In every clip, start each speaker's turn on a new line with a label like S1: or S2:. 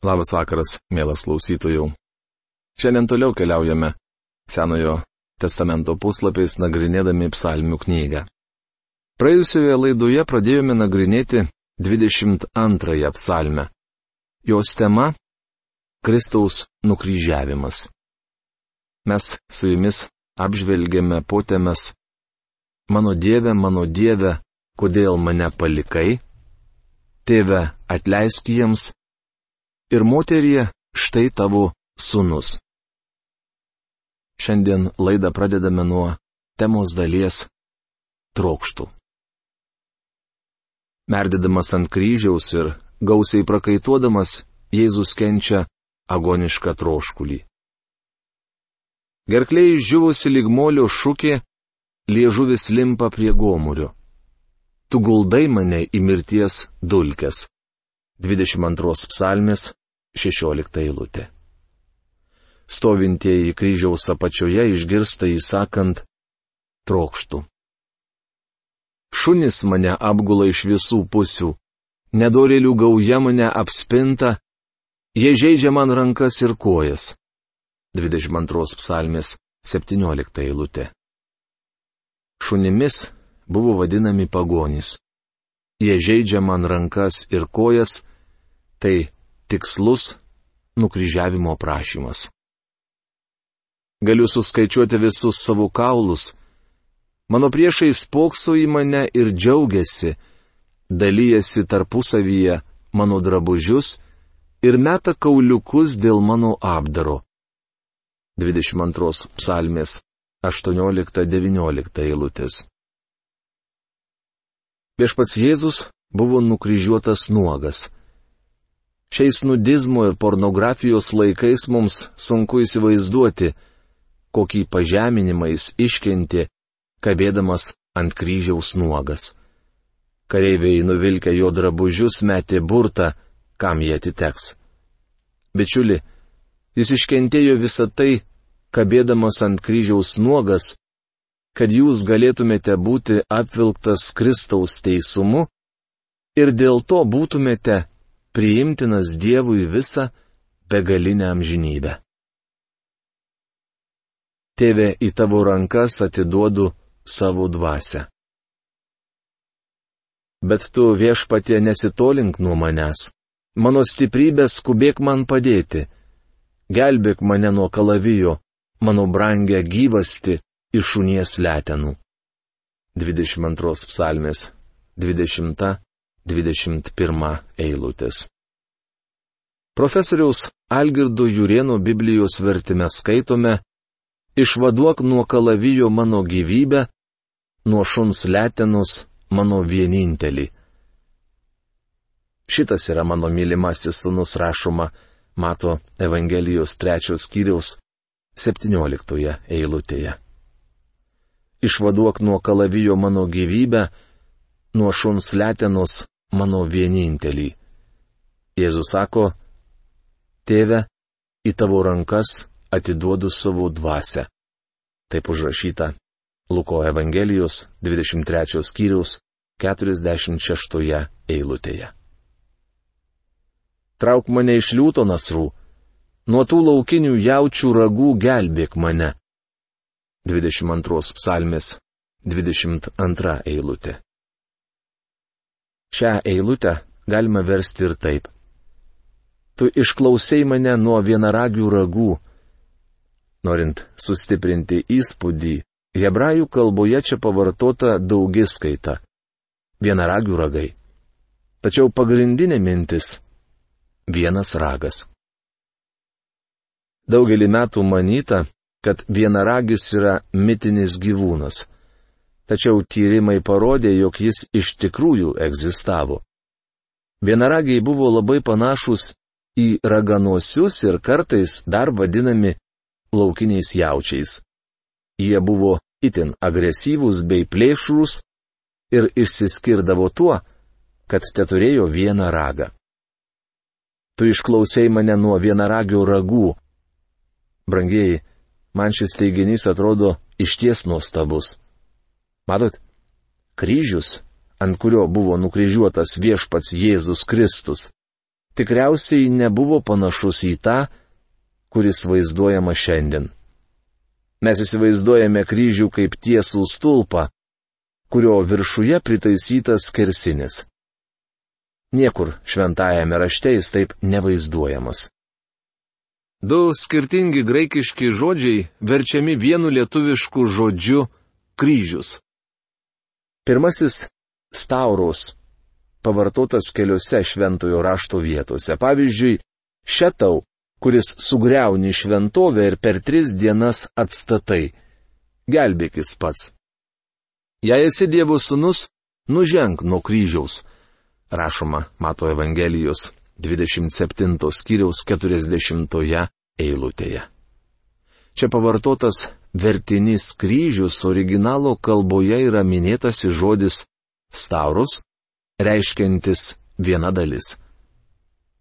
S1: Labas vakaras, mielas klausytojų. Šiandien toliau keliaujame Senojo testamento puslapiais nagrinėdami psalmių knygą. Praėjusioje laidoje pradėjome nagrinėti 22 psalmę. Jos tema - Kristaus nukryžiavimas. Mes su jumis apžvelgėme potėmes Mano Dieve, mano Dieve, kodėl mane palikai? Tėve, atleisk jiems. Ir moterie, štai tavo sunus. Šiandien laidą pradedame nuo temos dalies - trokštų. Merdėdamas ant kryžiaus ir gausiai prakaituodamas, Jėzus kenčia agonišką troškulį. Gerkliai išžiūvusi lygmolio šūkė, liežuvis limpa prie gomurio. Tu guldai mane į mirties dulkes. 22 psalmės, 16 eilutė. Stovintieji kryžiaus apačioje išgirsta įsakant trokštų. Šunis mane apgula iš visų pusių, nedorėlių gauja mane apspinta, jie žaidžia man rankas ir kojas. 22 psalmės 17 eilutė. Šunimis buvo vadinami pagonys. Jie žaidžia man rankas ir kojas, tai tikslus nukryžiavimo prašymas. Galiu suskaičiuoti visus savo kaulus. Mano priešai spokso į mane ir džiaugiasi, dalyjasi tarpusavyje mano drabužius ir meta kauliukus dėl mano apdaro. 22 psalmės 18-19 eilutės. Viešpats Jėzus buvo nukryžiuotas nuogas. Šiais nudizmo ir pornografijos laikais mums sunku įsivaizduoti, kokį pažeminimą jis iškentė, kabėdamas ant kryžiaus nuogas. Kareiviai nuvilkę jo drabužius metė burtą, kam jie atiteks. Bičiuli, jis iškentėjo visą tai, kabėdamas ant kryžiaus nuogas, kad jūs galėtumėte būti apvilktas Kristaus teisumu ir dėl to būtumėte priimtinas Dievui visą begalinę amžinybę. Tėve, į tavo rankas atiduodu savo dvasę. Bet tu viešpatie nesitolink nuo manęs. Mano stiprybė skubėk man padėti. Gelbėk mane nuo kalavijo, mano brangę gyvasti, iš šunies letenų. 22 psalmės 20-21 eilutės. Profesoriaus Algirdo Jurieno Biblijos vertime skaitome Išvaduok nuo kalavijo mano gyvybę, nuo šuns letenus mano vienintelį. Šitas yra mano mylimasis sunus rašoma, mato Evangelijos trečios skyriaus 17 eilutėje išvaduok nuo kalavijo mano gyvybę, nuo šuns letenos mano vienintelį. Jėzus sako, Tėve, į tavo rankas atiduodu savo dvasę. Taip užrašyta Luko Evangelijos 23 skyriaus 46 eilutėje. Trauk mane iš liūto nasrų, nuo tų laukinių jaučių ragų gelbėk mane. 22 psalmės 22 eilutė. Šią eilutę galima versti ir taip. Tu išklausai mane nuo vienaragių ragų. Norint sustiprinti įspūdį, hebrajų kalboje čia pavartota daugiskaita - vienaragių ragai. Tačiau pagrindinė mintis - vienas ragas. Daugelį metų manyta, kad vienaragis yra mitinis gyvūnas. Tačiau tyrimai parodė, jog jis iš tikrųjų egzistavo. Vienaragiai buvo labai panašus į raganosius ir kartais dar vadinami laukiniais jaučiais. Jie buvo itin agresyvūs bei plėšrūs ir išsiskirdavo tuo, kad te turėjo vieną ragą. Tu išklausai mane nuo vienaragio ragų. Brangieji, man šis teiginys atrodo išties nuostabus. Matot, kryžius, ant kurio buvo nukryžiuotas viešpats Jėzus Kristus, tikriausiai nebuvo panašus į tą, kuris vaizduojama šiandien. Mes įsivaizduojame kryžių kaip tiesų stulpą, kurio viršuje pritaisytas kersinis. Niekur šventajame rašte jis taip nevaizduojamas. Du skirtingi graikiški žodžiai verčiami vienu lietuvišku žodžiu - kryžius. Pirmasis - staurus, pavartotas keliose šventojo rašto vietose. Pavyzdžiui, šetau, kuris sugriauni šventovę ir per tris dienas atstatai. Gelbėkis pats. Jei esi Dievo sūnus, nuženk nuo kryžiaus. Rašoma Mato Evangelijos 27 skyriaus 40 eilutėje. Čia pavartotas vertinis kryžius originalo kalboje yra minėtasis žodis staurus, reiškiantis viena dalis.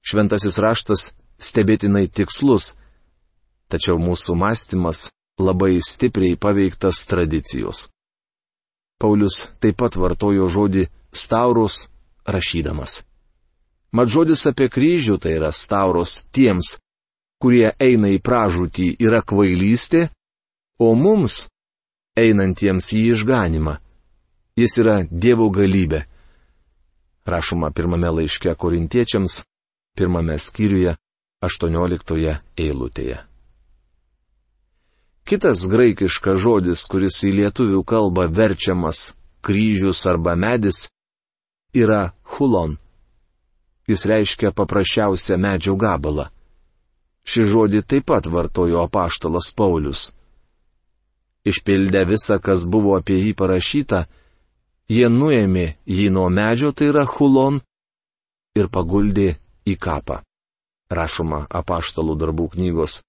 S1: Šventasis raštas stebėtinai tikslus, tačiau mūsų mąstymas labai stipriai paveiktas tradicijos. Paulius taip pat vartojo žodį staurus rašydamas. Mat žodis apie kryžių tai yra stauros tiems, kurie eina į pražūtį, yra kvailystė, o mums, einantiems į išganimą, jis yra Dievo galybė. Rašoma pirmame laiške korintiečiams, pirmame skyriuje, 18 eilutėje. Kitas graikiškas žodis, kuris į lietuvių kalbą verčiamas kryžius arba medis, yra hulon jis reiškia paprasčiausią medžio gabalą. Šį žodį taip pat vartojo apaštalas Paulius. Išpildę visą, kas buvo apie jį parašyta, jie nuėmė jį nuo medžio, tai yra hulon, ir paguldė į kapą. Rašoma apaštalų darbų knygos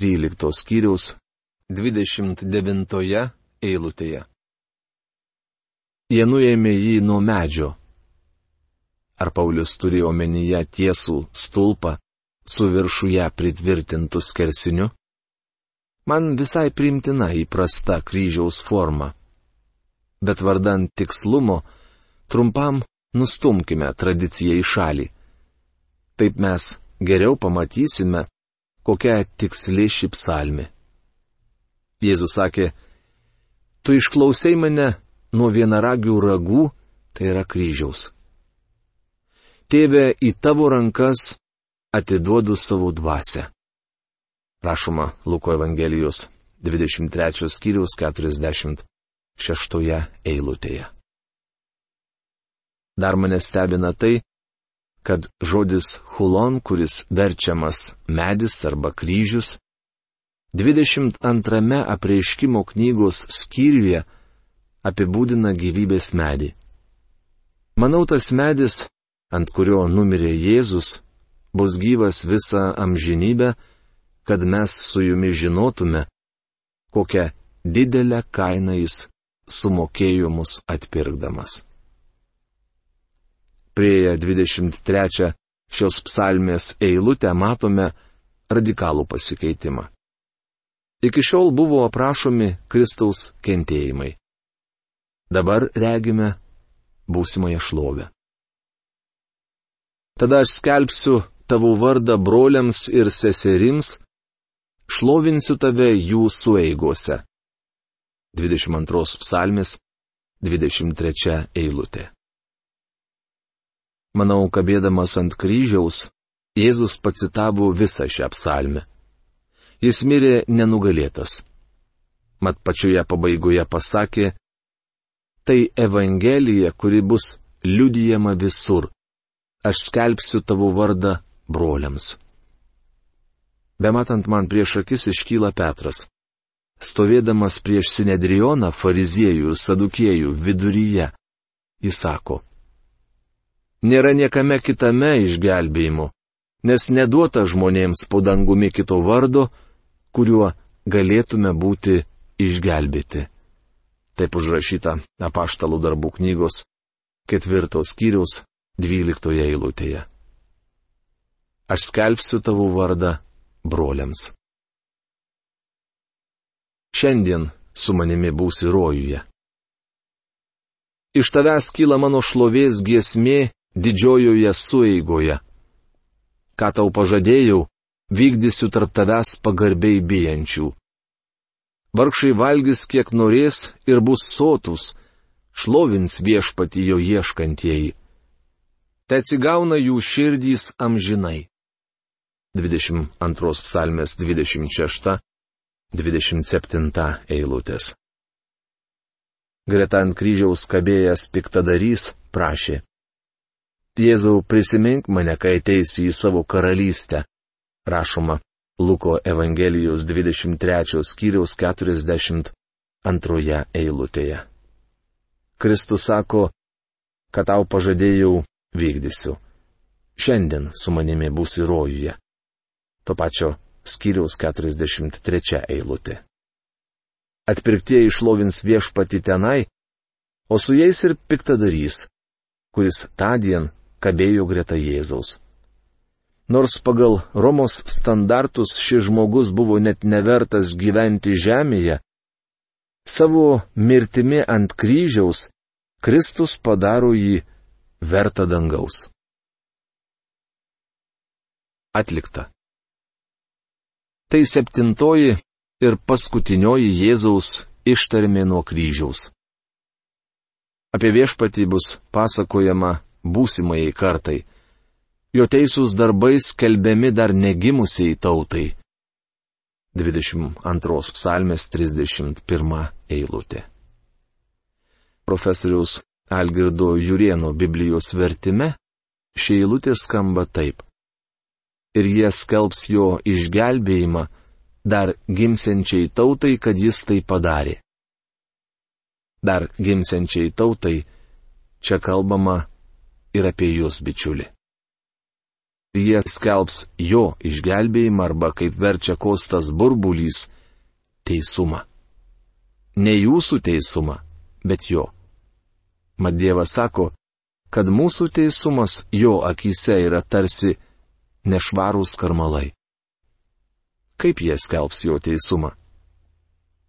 S1: 13 skyriaus 29 eilutėje. Jie nuėmė jį nuo medžio, Ar Paulius turėjo omenyje tiesų stulpą su viršuje pritvirtintų skersiniu? Man visai primtina įprasta kryžiaus forma. Bet vardant tikslumo, trumpam nustumkime tradiciją į šalį. Taip mes geriau pamatysime, kokia tiksli ši psalmi. Jėzus sakė, tu išklausai mane nuo vienaragių ragų, tai yra kryžiaus. Tėve, į tavo rankas atiduodu savo dvasę. Prašoma Luko Evangelijos 23 skyriaus 46 eilutėje. Dar mane stebina tai, kad žodis hulon, kuris verčiamas medis arba kryžius, 22 apreiškimo knygos skyriuje apibūdina gyvybės medį. Manau, tas medis ant kurio numirė Jėzus, bus gyvas visą amžinybę, kad mes su jumis žinotume, kokią didelę kainą jis sumokėjo mus atpirkdamas. Prieję 23 šios psalmės eilutę matome radikalų pasikeitimą. Iki šiol buvo aprašomi Kristaus kentėjimai. Dabar regime būsimąją šlovę. Tada aš skelbsiu tavo vardą broliams ir seserims, šlovinsiu tave jų sueigose. 22 psalmis, 23 eilutė. Manau, kabėdamas ant kryžiaus, Jėzus pacitavo visą šią psalmę. Jis mirė nenugalėtas. Mat pačioje pabaigoje pasakė, tai Evangelija, kuri bus liudijama visur aš skelbsiu tavo vardą broliams. Bematant man prieš akis iškyla Petras. Stovėdamas prieš Sinedrioną, fariziejų, sadukėjų viduryje, jis sako, Nėra niekame kitame išgelbėjimu, nes neduota žmonėms po dangumi kito vardo, kuriuo galėtume būti išgelbėti. Taip užrašyta apaštalų darbų knygos ketvirtos skyriaus 12 eilutėje. Aš skelbsiu tavo vardą broliams. Šiandien su manimi būsi rojuje. Iš tavęs kyla mano šlovės giesmė didžiojoje sueigoje. ką tau pažadėjau, vykdysiu tarp tavęs pagarbiai bijančių. Vargšai valgys kiek norės ir bus sotus, šlovins viešpati jo ieškantieji. Te atsigauna jų širdys amžinai. 22 psalmės 26-27 eilutės. Greta ant kryžiaus kabėjęs piktadarys prašė. Jėzau, prisimink mane, kai ateisi į savo karalystę. Rašoma Luko Evangelijos 23 skyriaus 42 eilutėje. Kristus sako, kad tau pažadėjau vykdysiu. Šiandien su manimi būsi rojuje. To pačio skyriaus 43 eilutė. Atpirktieji išlovins viešpati tenai, o su jais ir piktadarys, kuris tądien kabėjo greta Jėzaus. Nors pagal Romos standartus šis žmogus buvo net nevertas gyventi žemėje, Savo mirtimi ant kryžiaus Kristus padaro jį vertą dangaus. Atlikta. Tai septintoji ir paskutinioji Jėzaus ištarmė nuo kryžiaus. Apie viešpatį bus pasakojama būsimai kartai. Jo teisūs darbai skelbiami dar negimusiai tautai. 22 psalmės 31 eilutė. Profesoriaus Algirdo Jurieno Biblijos vertime ši eilutė skamba taip. Ir jie skelbs jo išgelbėjimą dar gimsenčiai tautai, kad jis tai padarė. Dar gimsenčiai tautai čia kalbama ir apie jūs bičiuli jie skelbs jo išgelbėjimą arba, kaip verčia kostas burbulys, teisumą. Ne jūsų teisumą, bet jo. Mat Dievas sako, kad mūsų teisumas jo akise yra tarsi nešvarūs karmalai. Kaip jie skelbs jo teisumą?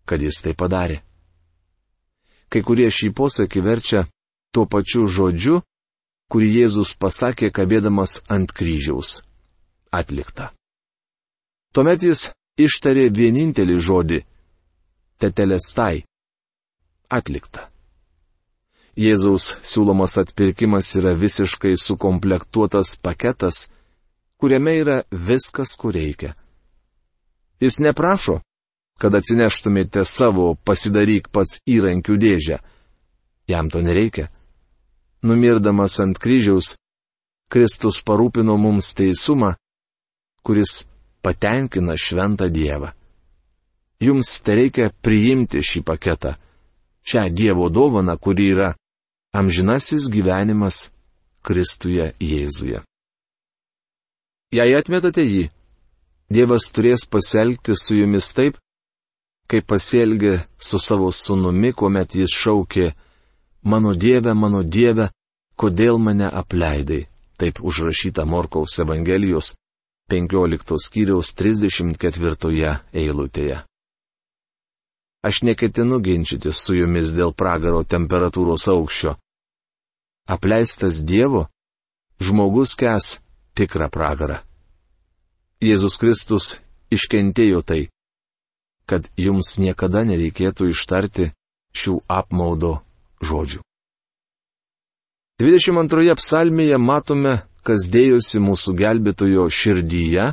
S1: Kad jis tai padarė. Kai kurie šį posakį verčia tuo pačiu žodžiu, kurį Jėzus pasakė kabėdamas ant kryžiaus. Atlikta. Tuomet jis ištarė vienintelį žodį - tetelestai. Atlikta. Jėzaus siūlomas atpirkimas yra visiškai sukomplektuotas paketas, kuriame yra viskas, kur reikia. Jis neprašo, kad atsineštumėte savo pasidaryk pats įrankių dėžę. Jam to nereikia numirdamas ant kryžiaus, Kristus parūpino mums teisumą, kuris patenkina šventą Dievą. Jums tai reikia priimti šį paketą, šią Dievo dovaną, kuri yra amžinasis gyvenimas Kristuje Jėzuje. Jei atmetate jį, Dievas turės pasielgti su jumis taip, kaip pasielgė su savo sunumi, kuomet jis šaukė, Mano Dieve, mano Dieve, kodėl mane apleidai? Taip užrašyta Morkaus Evangelijos 15 skyriaus 34 eilutėje. Aš neketinu ginčytis su jumis dėl pragaro temperatūros aukščio. Apleistas Dievo, žmogus kes tikrą pragarą. Jėzus Kristus iškentėjo tai, kad jums niekada nereikėtų ištarti šių apmaudo žodžių. 22 psalmėje matome, kas dėjosi mūsų gelbėtojo širdyje,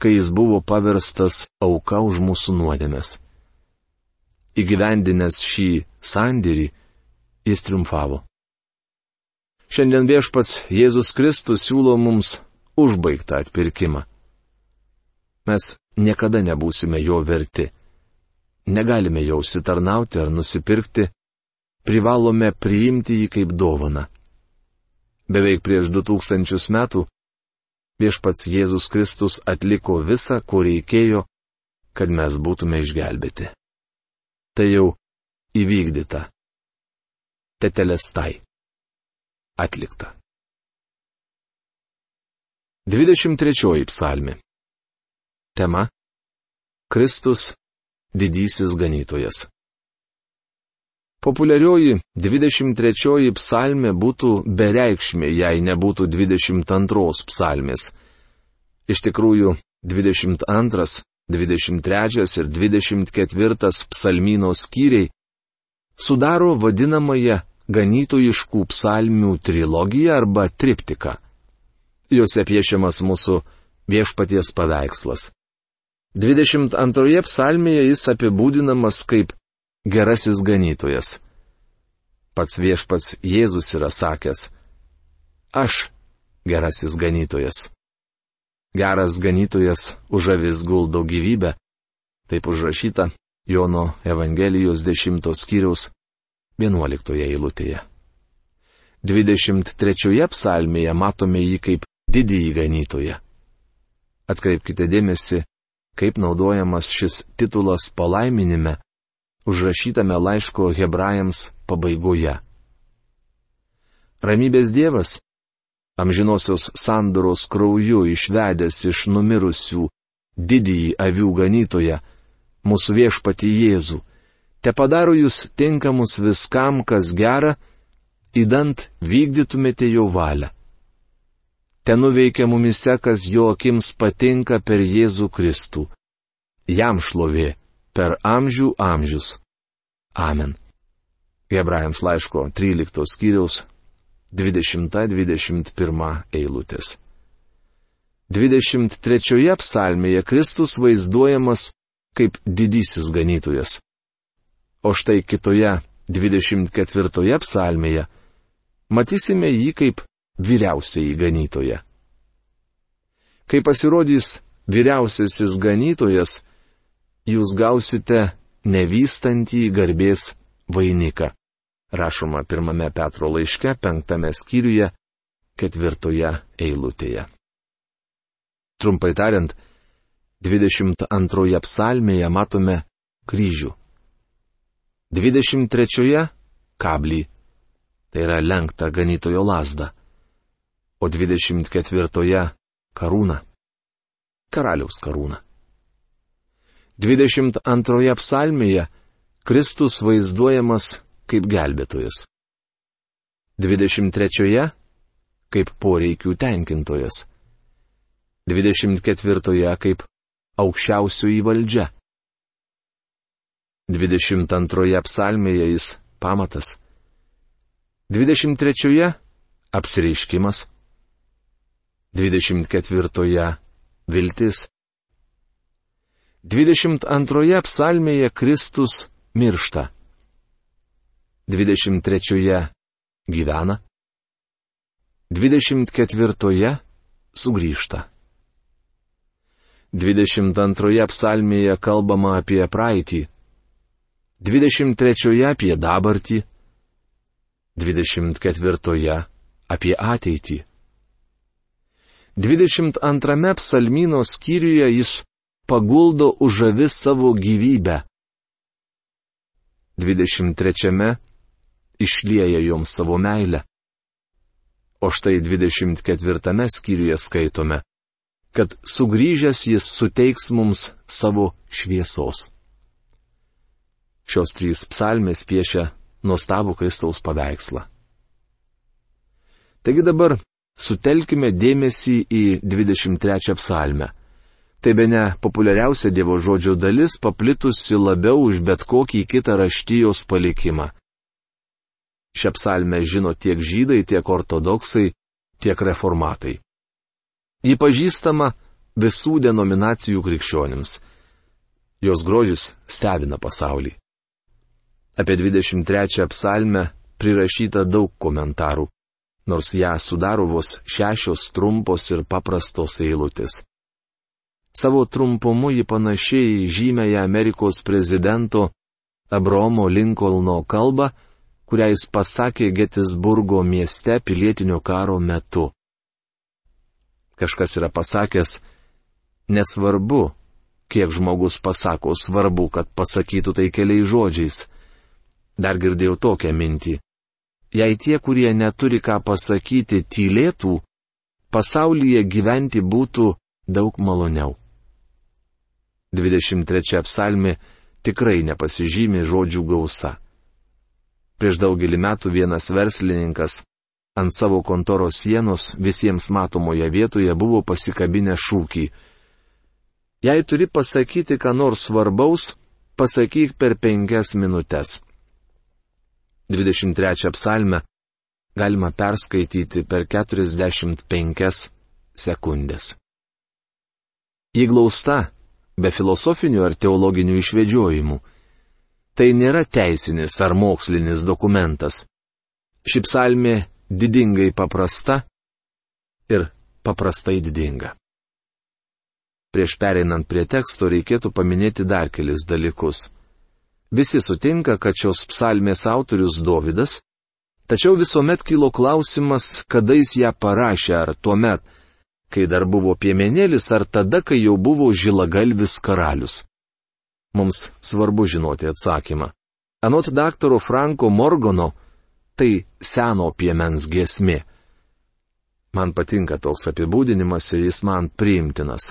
S1: kai jis buvo paverstas auka už mūsų nuodėmės. Įgyvendinęs šį sandėrį, jis triumfavo. Šiandien viešpats Jėzus Kristus siūlo mums užbaigtą atpirkimą. Mes niekada nebūsime jo verti. Negalime jau sitarnauti ar nusipirkti, privalome priimti jį kaip dovaną. Beveik prieš du tūkstančius metų viešpats Jėzus Kristus atliko visą, ko reikėjo, kad mes būtume išgelbėti. Tai jau įvykdyta. Tetelestai. Atlikta. 23 psalmi. Tema. Kristus didysis ganytojas. Populiarioji 23 psalmė būtų bereikšmė, jei nebūtų 22 psalmės. Iš tikrųjų, 22, 23 ir 24 psalmino skyriai sudaro vadinamąją ganytojiškų psalmių trilogiją arba triptiką. Jose piešiamas mūsų viešpaties paveikslas. 22 psalmėje jis apibūdinamas kaip gerasis ganytojas. Pats viešpats Jėzus yra sakęs, aš gerasis ganytojas. Geras ganytojas už avis guldo gyvybę. Taip užrašyta Jono Evangelijos 10 skyriaus 11 eilutėje. 23 psalmėje matome jį kaip didįjį ganytoją. Atkreipkite dėmesį, kaip naudojamas šis titulas palaiminime, užrašytame laiško hebrajams pabaigoje. Ramybės Dievas amžinosios sandoros krauju išvedęs iš numirusių didįjį avių ganytoją, mūsų viešpati Jėzų, te padaro jūs tinkamus viskam, kas gera, įdant vykdytumėte jo valią. Te nuveikia mumise, kas jo akims patinka per Jėzų Kristų. Jam šlovė per amžių amžius. Amen. Hebrajams laiško 13 skyriaus 20-21 eilutės. 23 psalmėje Kristus vaizduojamas kaip didysis ganytojas. O štai kitoje 24 psalmėje matysime jį kaip vyriausiai ganytoje. Kai pasirodys vyriausiasis ganytojas, jūs gausite nevystantį garbės vainiką rašoma pirmame Petro laiške, penktame skyriuje, ketvirtoje eilutėje. Trumpai tariant, 22 psalmėje matome kryžių. 23 kablį, tai yra lenkta ganytojo lasda, o 24 karūna, karaliaus karūna. 22 psalmėje Kristus vaizduojamas kaip gelbėtojas. 23. kaip poreikių tenkintojas. 24. kaip aukščiausioji valdžia. 22 psalmėje jis pamatas. 23 apsireiškimas. 24 viltis. 22 psalmėje Kristus miršta. 23 gyvena, 24 sugrįžta. 22 psalmėje kalbama apie praeitį, 23 apie dabartį, 24 apie ateitį. 22 psalmino skyriuje jis paguldo už avis savo gyvybę. 23 išlieja joms savo meilę. O štai 24 skyriuje skaitome, kad sugrįžęs jis suteiks mums savo šviesos. Šios trys psalmės piešia nuostabų Kristaus paveikslą. Taigi dabar sutelkime dėmesį į 23 psalmę. Tai be ne populiariausia Dievo žodžio dalis paplitusi labiau už bet kokį kitą raštijos palikimą. Šią psalmę žino tiek žydai, tiek ortodoksai, tiek reformatai. Ji pažįstama visų denominacijų krikščionims. Jos grožis stebina pasaulį. Apie 23 psalmę prirašyta daug komentarų, nors ją sudaro vos šešios trumpos ir paprastos eilutės. Savo trumpumu ji panašiai žymėja Amerikos prezidento Abromo Linkolno kalbą, kurią jis pasakė Getisburgo mieste pilietinio karo metu. Kažkas yra pasakęs, nesvarbu, kiek žmogus pasako, svarbu, kad pasakytų tai keliais žodžiais. Dar girdėjau tokią mintį. Jei tie, kurie neturi ką pasakyti, tylėtų, pasaulyje gyventi būtų daug maloniau. 23 psalmi tikrai nepasižymi žodžių gausa. Prieš daugelį metų vienas verslininkas, ant savo kontoros sienos visiems matomoje vietoje buvo pasikabinę šūkį. Jei turi pasakyti, ką nors svarbaus, pasakyk per penkias minutės. 23 psalmę galima perskaityti per 45 sekundės. Ji glausta, be filosofinių ar teologinių išvedžiojimų. Tai nėra teisinis ar mokslinis dokumentas. Ši psalmė didingai paprasta ir paprastai didinga. Prieš pereinant prie teksto reikėtų paminėti dar kelis dalykus. Visi sutinka, kad šios psalmės autorius Dovydas, tačiau visuomet kilo klausimas, kada jis ją parašė, ar tuo met, kai dar buvo piemenėlis, ar tada, kai jau buvo žilagalvis karalius. Mums svarbu žinoti atsakymą. Anot daktaro Franko Morgano, tai seno piemens giesmė. Man patinka toks apibūdinimas ir jis man priimtinas.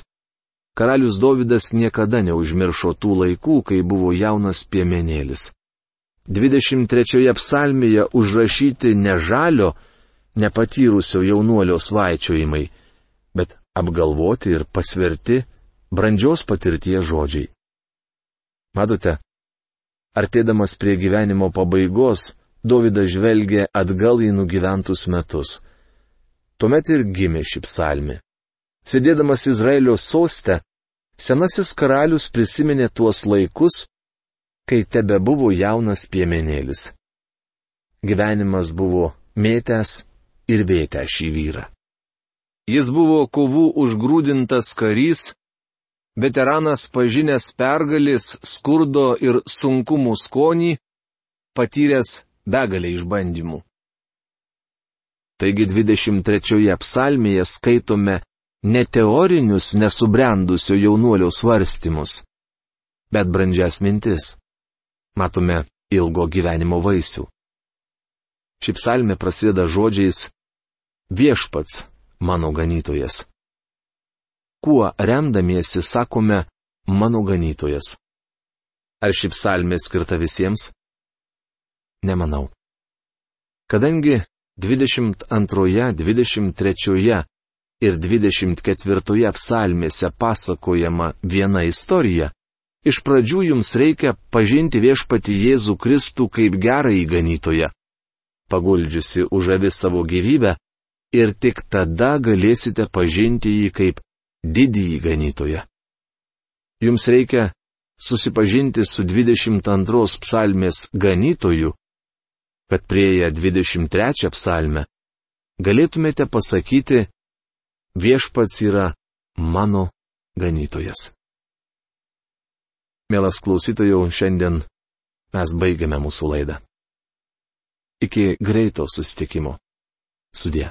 S1: Karalius Dovydas niekada neužmiršo tų laikų, kai buvo jaunas piemenėlis. 23 psalmėje užrašyti ne žalio, nepatyrusio jaunuolio svaičiojimai, bet apgalvoti ir pasverti brandžios patirties žodžiai. Matote, artėdamas prie gyvenimo pabaigos, Dovydas žvelgė atgal į nugyventus metus. Tuomet ir gimė ši psalmi. Sėdėdamas Izraelio soste, senasis karalius prisiminė tuos laikus, kai tebe buvo jaunas piemenėlis. Gyvenimas buvo mėtęs ir vėtęs šį vyrą. Jis buvo kovų užgrūdintas karys, veteranas pažinęs pergalės, skurdo ir sunkumų skonį, patyręs begalę išbandymų. Taigi 23 psalmėje skaitome ne teorinius nesubrendusio jaunuolio svarstymus, bet brandžias mintis. Matome ilgo gyvenimo vaisių. Ši psalmė prasideda žodžiais Viešpats mano ganytojas. Kuo remdamiesi sakome mano ganytojas? Ar ši psalmė skirta visiems? Nemanau. Kadangi 22, 23 ir 24 psalmėse pasakojama viena istorija, iš pradžių jums reikia pažinti viešpati Jėzų Kristų kaip gerą įganytoją. Paguldžiusi už avi savo gyvybę, ir tik tada galėsite pažinti jį kaip didįjį ganytoją. Jums reikia susipažinti su 22 psalmės ganytoju, kad prieėję 23 psalmę galėtumėte pasakyti, viešpats yra mano ganytojas. Mielas klausytojų, šiandien mes baigiame mūsų laidą. Iki greito susitikimo. Sudė.